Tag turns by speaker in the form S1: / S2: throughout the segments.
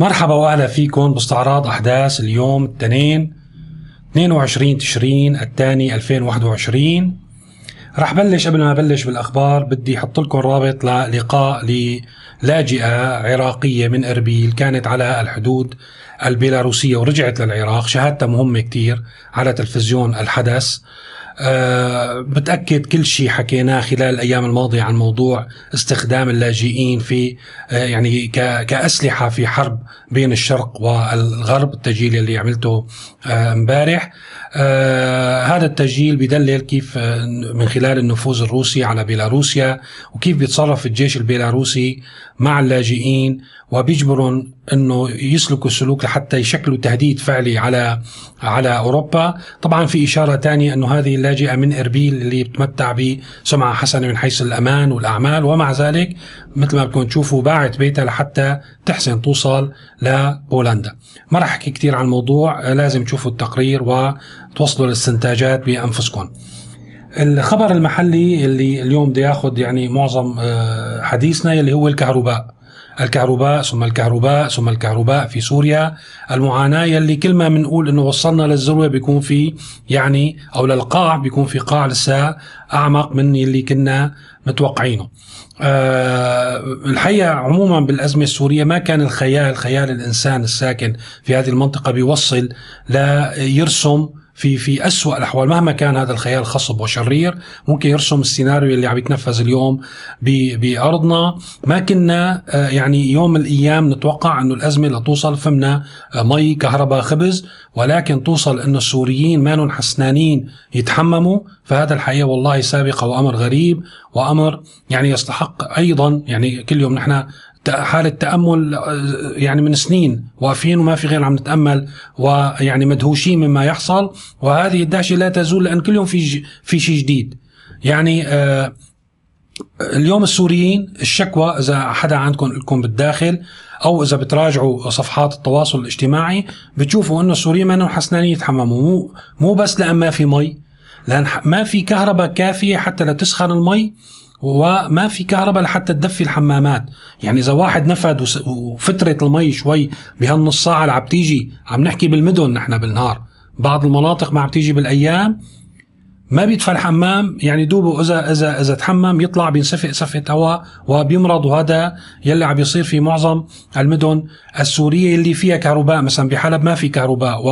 S1: مرحبا وأهلا فيكم باستعراض أحداث اليوم الاثنين 22 تشرين الثاني 2021 رح بلش قبل ما بلش بالأخبار بدي أحط لكم رابط للقاء للاجئة عراقية من إربيل كانت على الحدود البيلاروسية ورجعت للعراق شهادتها مهمة كتير على تلفزيون الحدث. أه بتأكد كل شيء حكيناه خلال الأيام الماضية عن موضوع استخدام اللاجئين في أه يعني كأسلحة في حرب بين الشرق والغرب التسجيل اللي عملته آه، امبارح. هذا التسجيل بدلل كيف آه، من خلال النفوذ الروسي على بيلاروسيا وكيف بيتصرف الجيش البيلاروسي مع اللاجئين وبيجبرهم إنه يسلكوا السلوك لحتى يشكلوا تهديد فعلي على على أوروبا، طبعا في إشارة ثانية إنه هذه اللاجئه من اربيل اللي بتمتع بسمعه حسنه من حيث الأمان والأعمال ومع ذلك مثل ما بدكم تشوفوا باعت بيتها لحتى تحسن توصل لبولندا. ما راح أحكي كثير عن الموضوع لازم تشوفوا التقرير وتوصلوا للاستنتاجات بأنفسكم. الخبر المحلي اللي اليوم بده ياخذ يعني معظم آه، حديثنا اللي هو الكهرباء الكهرباء ثم الكهرباء ثم الكهرباء في سوريا. المعاناة يلي كل ما بنقول إنه وصلنا للذروة بيكون في يعني أو للقاع بيكون في قاع لسه أعمق من يلي كنا متوقعينه. أه الحقيقة عموما بالأزمة السورية ما كان الخيال خيال الإنسان الساكن في هذه المنطقة بيوصل ليرسم في في أسوأ الأحوال. مهما كان هذا الخيال خصب وشرير ممكن يرسم السيناريو اللي عم يتنفذ اليوم بأرضنا. ما كنا آه، يعني يوم من الأيام نتوقع أنه الأزمة لتوصل فمنا آه، مي كهرباء خبز. ولكن توصل أنه السوريين ما حسنانين يتحمموا. فهذا الحقيقة والله سابقة وأمر غريب وأمر يعني يستحق أيضا. يعني كل يوم نحن حالة تأمل آه، يعني من سنين واقفين وما في غير عم نتأمل ويعني مدهوشين مما يحصل وهذه الدهشة لا تزول لأن كل يوم في في شيء جديد. يعني آه اليوم السوريين الشكوى إذا حدا عندكم لكم بالداخل أو إذا بتراجعوا صفحات التواصل الاجتماعي بتشوفوا إنه السوريين ما حسنانين يتحمموا. مو مو بس لأن ما في مي لأن ما في كهرباء كافية حتى لتسخن المي. وما في كهرباء لحتى تدفي الحمامات. يعني إذا واحد نفد وفترة المي شوي بهالنص ساعة اللي عم تيجي عم نحكي بالمدن نحن بالنهار. بعض المناطق ما عم تيجي بالأيام ما بيدفى الحمام يعني دوبه إذا إذا إذا تحمم يطلع بينسفق سفه هواء وبيمرض وهذا يلي عم بيصير في معظم المدن السورية اللي فيها كهرباء مثلا بحلب ما في كهرباء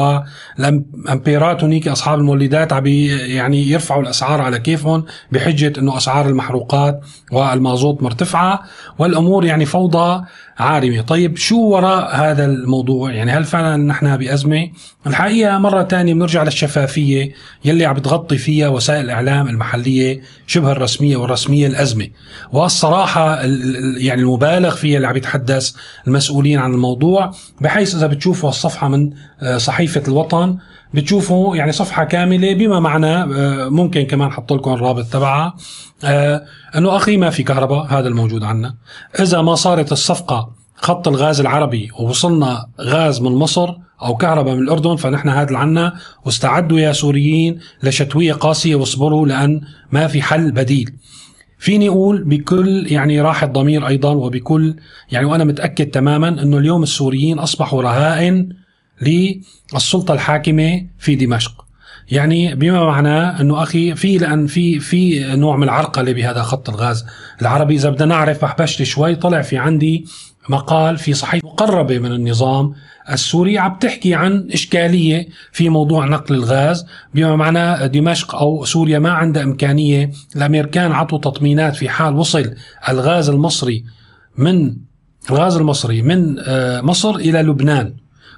S1: والأمبيرات هنيك أصحاب المولدات عم يعني يرفعوا الأسعار على كيفهم بحجة إنه أسعار المحروقات والمازوت مرتفعة والأمور يعني فوضى عارمه، طيب شو وراء هذا الموضوع؟ يعني هل فعلا نحن بأزمة؟ الحقيقة مرة ثانية بنرجع للشفافية يلي عم بتغطي فيها وسائل الإعلام المحلية شبه الرسمية والرسمية الأزمة، والصراحة يعني المبالغ فيها اللي عم يتحدث المسؤولين عن الموضوع بحيث إذا بتشوفوا الصفحة من آه، صحيفة الوطن بتشوفوا يعني صفحة كاملة بما معناه ممكن كمان حط لكم الرابط تبعها. آه، أنه أخي ما في كهرباء هذا الموجود عندنا إذا ما صارت الصفقة خط الغاز العربي ووصلنا غاز من مصر أو كهرباء من الأردن فنحن هذا اللي عنا. واستعدوا يا سوريين لشتوية قاسية واصبروا لأن ما في حل بديل. فيني أقول بكل يعني راحة ضمير أيضا وبكل يعني وأنا متأكد تماما إنه اليوم السوريين أصبحوا رهائن للسلطة الحاكمة في دمشق. يعني بما معناه أنه أخي في لأن في في نوع من العرقلة بهذا خط الغاز العربي. إذا بدنا نعرف بحبشت شوي طلع في عندي مقال في صحيفه مقربة من النظام السوري عم تحكي عن إشكالية في موضوع نقل الغاز. بما معناه دمشق أو سوريا ما عندها إمكانية. الامريكان عطوا تطمينات في حال وصل الغاز المصري من الغاز المصري من آه، مصر إلى لبنان.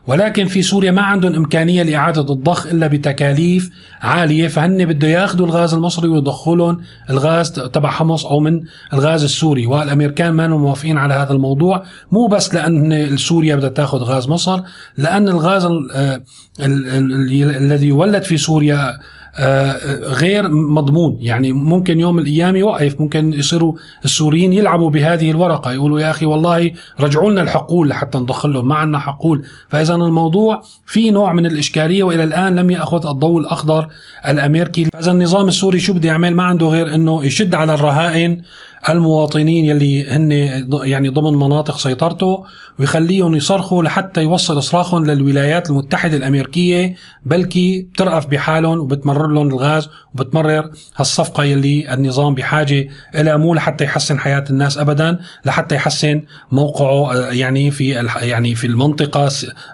S1: ولكن في سوريا ما عندهم إمكانية لإعادة الضخ إلا بتكاليف عالية فهن بده ياخذوا الغاز المصري ويدخلون الغاز تبع حمص أو من الغاز السوري. والأمريكان ما موافقين على هذا الموضوع مو بس لأن سوريا بدها تاخذ غاز مصر لأن الغاز آه، الذي يولد في سوريا غير مضمون. يعني ممكن يوم الأيام يوقف. ممكن يصيروا السوريين يلعبوا بهذه الورقة. يقولوا يا أخي والله رجعوا لنا الحقول لحتى نضخ لهم. ما عندنا حقول. فإذا الموضوع في نوع من الإشكالية وإلى الآن لم يأخذ الضوء الأخضر الأمريكي. فإذا النظام السوري شو بده يعمل؟ ما عنده غير إنه يشد على الرهائن. المواطنين يلي هن يعني ضمن مناطق سيطرته ويخليهم يصرخوا لحتى يوصل صراخهم للولايات المتحدة الأمريكية بلكي بترأف بحالهم وبتمرر لهم الغاز وبتمرر هالصفقة يلي النظام بحاجة إلى مو لحتى يحسن حياة الناس أبدا لحتى يحسن موقعه يعني في يعني في المنطقة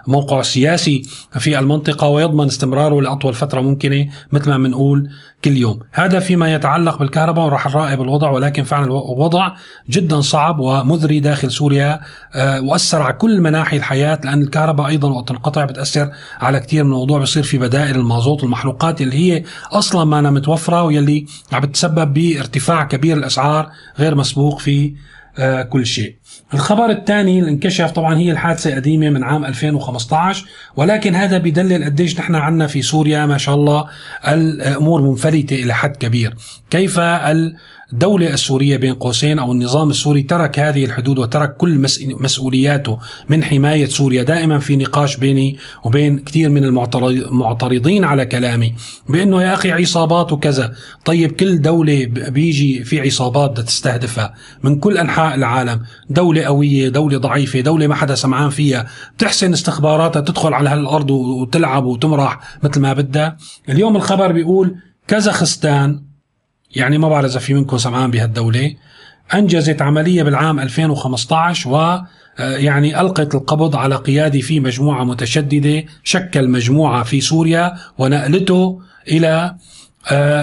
S1: موقعه السياسي في المنطقة ويضمن استمراره لأطول فترة ممكنة مثل ما بنقول كل يوم. هذا فيما يتعلق بالكهرباء وراح نراقب الوضع ولكن فعلا الوضع جدا صعب ومذري داخل سوريا آه، وأثر على كل مناحي الحياة لأن الكهرباء أيضا وقت انقطع بتأثر على كثير من الموضوع بصير في بدائل المازوت والمحروقات اللي هي أصلا ما متوفرة واللي عم بتسبب بارتفاع كبير الأسعار غير مسبوق في آه، كل شيء. الخبر الثاني اللي انكشف طبعا هي الحادثة قديمة من عام 2015 ولكن هذا بدلل قديش نحن عنا في سوريا ما شاء الله الأمور منفلتة إلى حد كبير. كيف الدولة السورية بين قوسين أو النظام السوري ترك هذه الحدود وترك كل مسؤولياته من حماية سوريا؟ دائما في نقاش بيني وبين كثير من المعترضين على كلامي بأنه يا أخي عصابات وكذا. طيب كل دولة بيجي في عصابات بدها تستهدفها من كل أنحاء العالم. دولة قوية دولة ضعيفة دولة ما حدا سمعان فيها. بتحسن استخباراتها تدخل على هالأرض وتلعب وتمرح مثل ما بدها. اليوم الخبر بيقول كازاخستان يعني ما بعرف إذا في منكم سمعان بهالدولة أنجزت عملية بالعام 2015 و آه، يعني ألقت القبض على قيادي في مجموعة متشددة شكل مجموعة في سوريا ونقلته آه،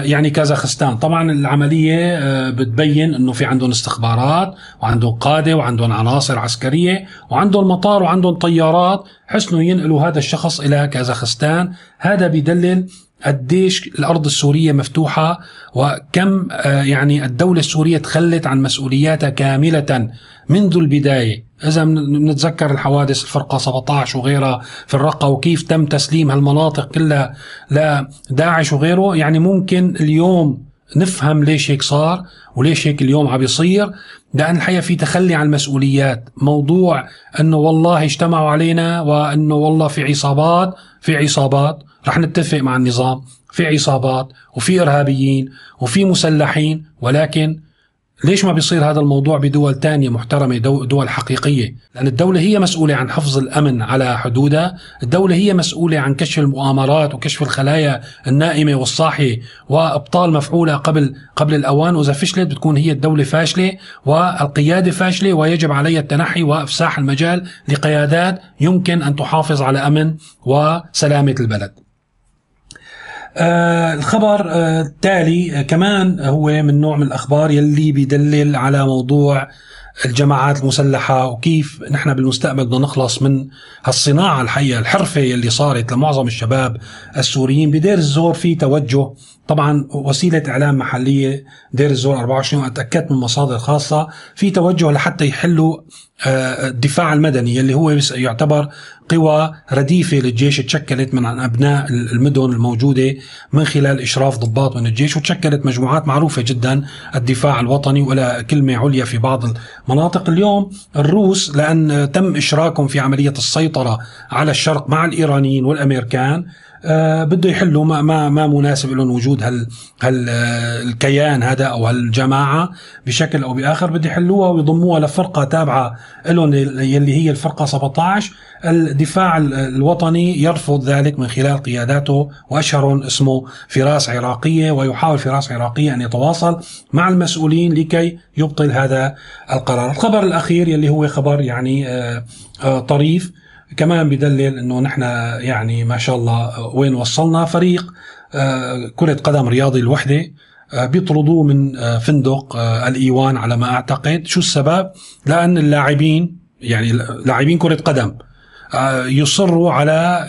S1: يعني كازاخستان. طبعا العملية آه، بتبين إنه في عندهم استخبارات وعندهم قادة وعندهم عناصر عسكرية وعندهم مطار وعندهم طيارات حسنوا ينقلوا هذا الشخص إلى كازاخستان. هذا بدلل قديش الأرض السورية مفتوحة وكم آه، يعني الدولة السورية تخلت عن مسؤولياتها كاملة منذ البداية. إذا بنتذكر الحوادث الفرقة 17 وغيرها في الرقة وكيف تم تسليم هالمناطق كلها لداعش وغيره. يعني ممكن اليوم نفهم ليش هيك صار وليش هيك اليوم عم بيصير لأن الحقيقة في تخلي عن المسؤوليات. موضوع أنه والله اجتمعوا علينا وأنه والله في عصابات في عصابات. رح نتفق مع النظام. في عصابات وفي إرهابيين وفي مسلحين ولكن ليش ما بيصير هذا الموضوع بدول تانية محترمة دول حقيقية؟ لأن الدولة هي مسؤولة عن حفظ الأمن على حدودها. الدولة هي مسؤولة عن كشف المؤامرات وكشف الخلايا النائمة والصاحية وإبطال مفعولة قبل قبل الأوان. وإذا فشلت بتكون هي الدولة فاشلة والقيادة فاشلة ويجب عليها التنحي وإفساح المجال لقيادات يمكن أن تحافظ على أمن وسلامة البلد. آه الخبر آه التالي آه كمان هو من نوع من الأخبار يلي بيدلل على موضوع الجماعات المسلحة وكيف نحن بالمستقبل بدنا نخلص من هالصناعة الحقيقة الحرفة يلي صارت لمعظم الشباب السوريين بدير الزور في توجه. طبعا وسيلة إعلام محلية دير الزور 24 وأتأكدت من مصادر خاصة في توجه لحتى يحلوا الدفاع المدني اللي هو يعتبر قوى رديفة للجيش تشكلت من أبناء المدن الموجودة من خلال إشراف ضباط من الجيش وتشكلت مجموعات معروفة جدا الدفاع الوطني ولا كلمة عليا في بعض المناطق. اليوم الروس لأن تم إشراكهم في عملية السيطرة على الشرق مع الإيرانيين والأمريكان آه بده يحلوا ما ما ما مناسب لهم وجود هال هال آه، الكيان هذا أو هالجماعة بشكل أو بآخر بده يحلوها ويضموها لفرقة تابعة لهم يلي هي الفرقة 17 الدفاع الوطني يرفض ذلك من خلال قياداته واشهرهم اسمه فراس عراقية ويحاول فراس عراقية أن يتواصل مع المسؤولين لكي يبطل هذا القرار. الخبر الأخير يلي هو خبر يعني آه طريف كمان بدلل إنه نحن يعني ما شاء الله وين وصلنا. فريق آه، كرة قدم رياضي الوحدة آه، بيطردوه من آه، فندق الإيوان على ما أعتقد. شو السبب؟ لأن اللاعبين يعني لاعبين كرة قدم يصروا على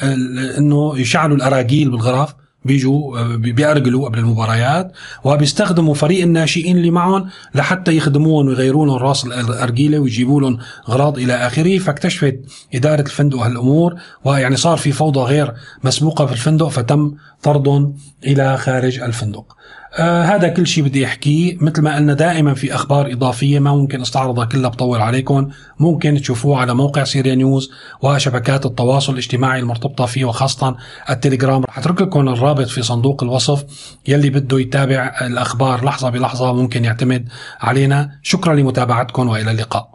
S1: إنه يشعلوا الأراجيل بالغرف. بيجوا آه، بيأرجلوا قبل المباريات وبيستخدموا فريق الناشئين اللي معهم لحتى يخدموهم ويغيروا لهم راس الارجيله ويجيبوا لهم اغراض إلى آخره فاكتشفت إدارة الفندق هالأمور ويعني صار في فوضى غير مسبوقة في الفندق فتم طردهم إلى خارج الفندق. آه هذا كل شيء بدي احكيه مثل ما قلنا دائما في أخبار إضافية ما ممكن أستعرضها كلها بطول عليكم. ممكن تشوفوها على موقع سيريا نيوز وشبكات التواصل الاجتماعي المرتبطة فيه وخاصه التليجرام. رح أترك لكم الرابط في صندوق الوصف يلي بده يتابع الأخبار لحظة بلحظة ممكن يعتمد علينا. شكرا لمتابعتكم وإلى اللقاء.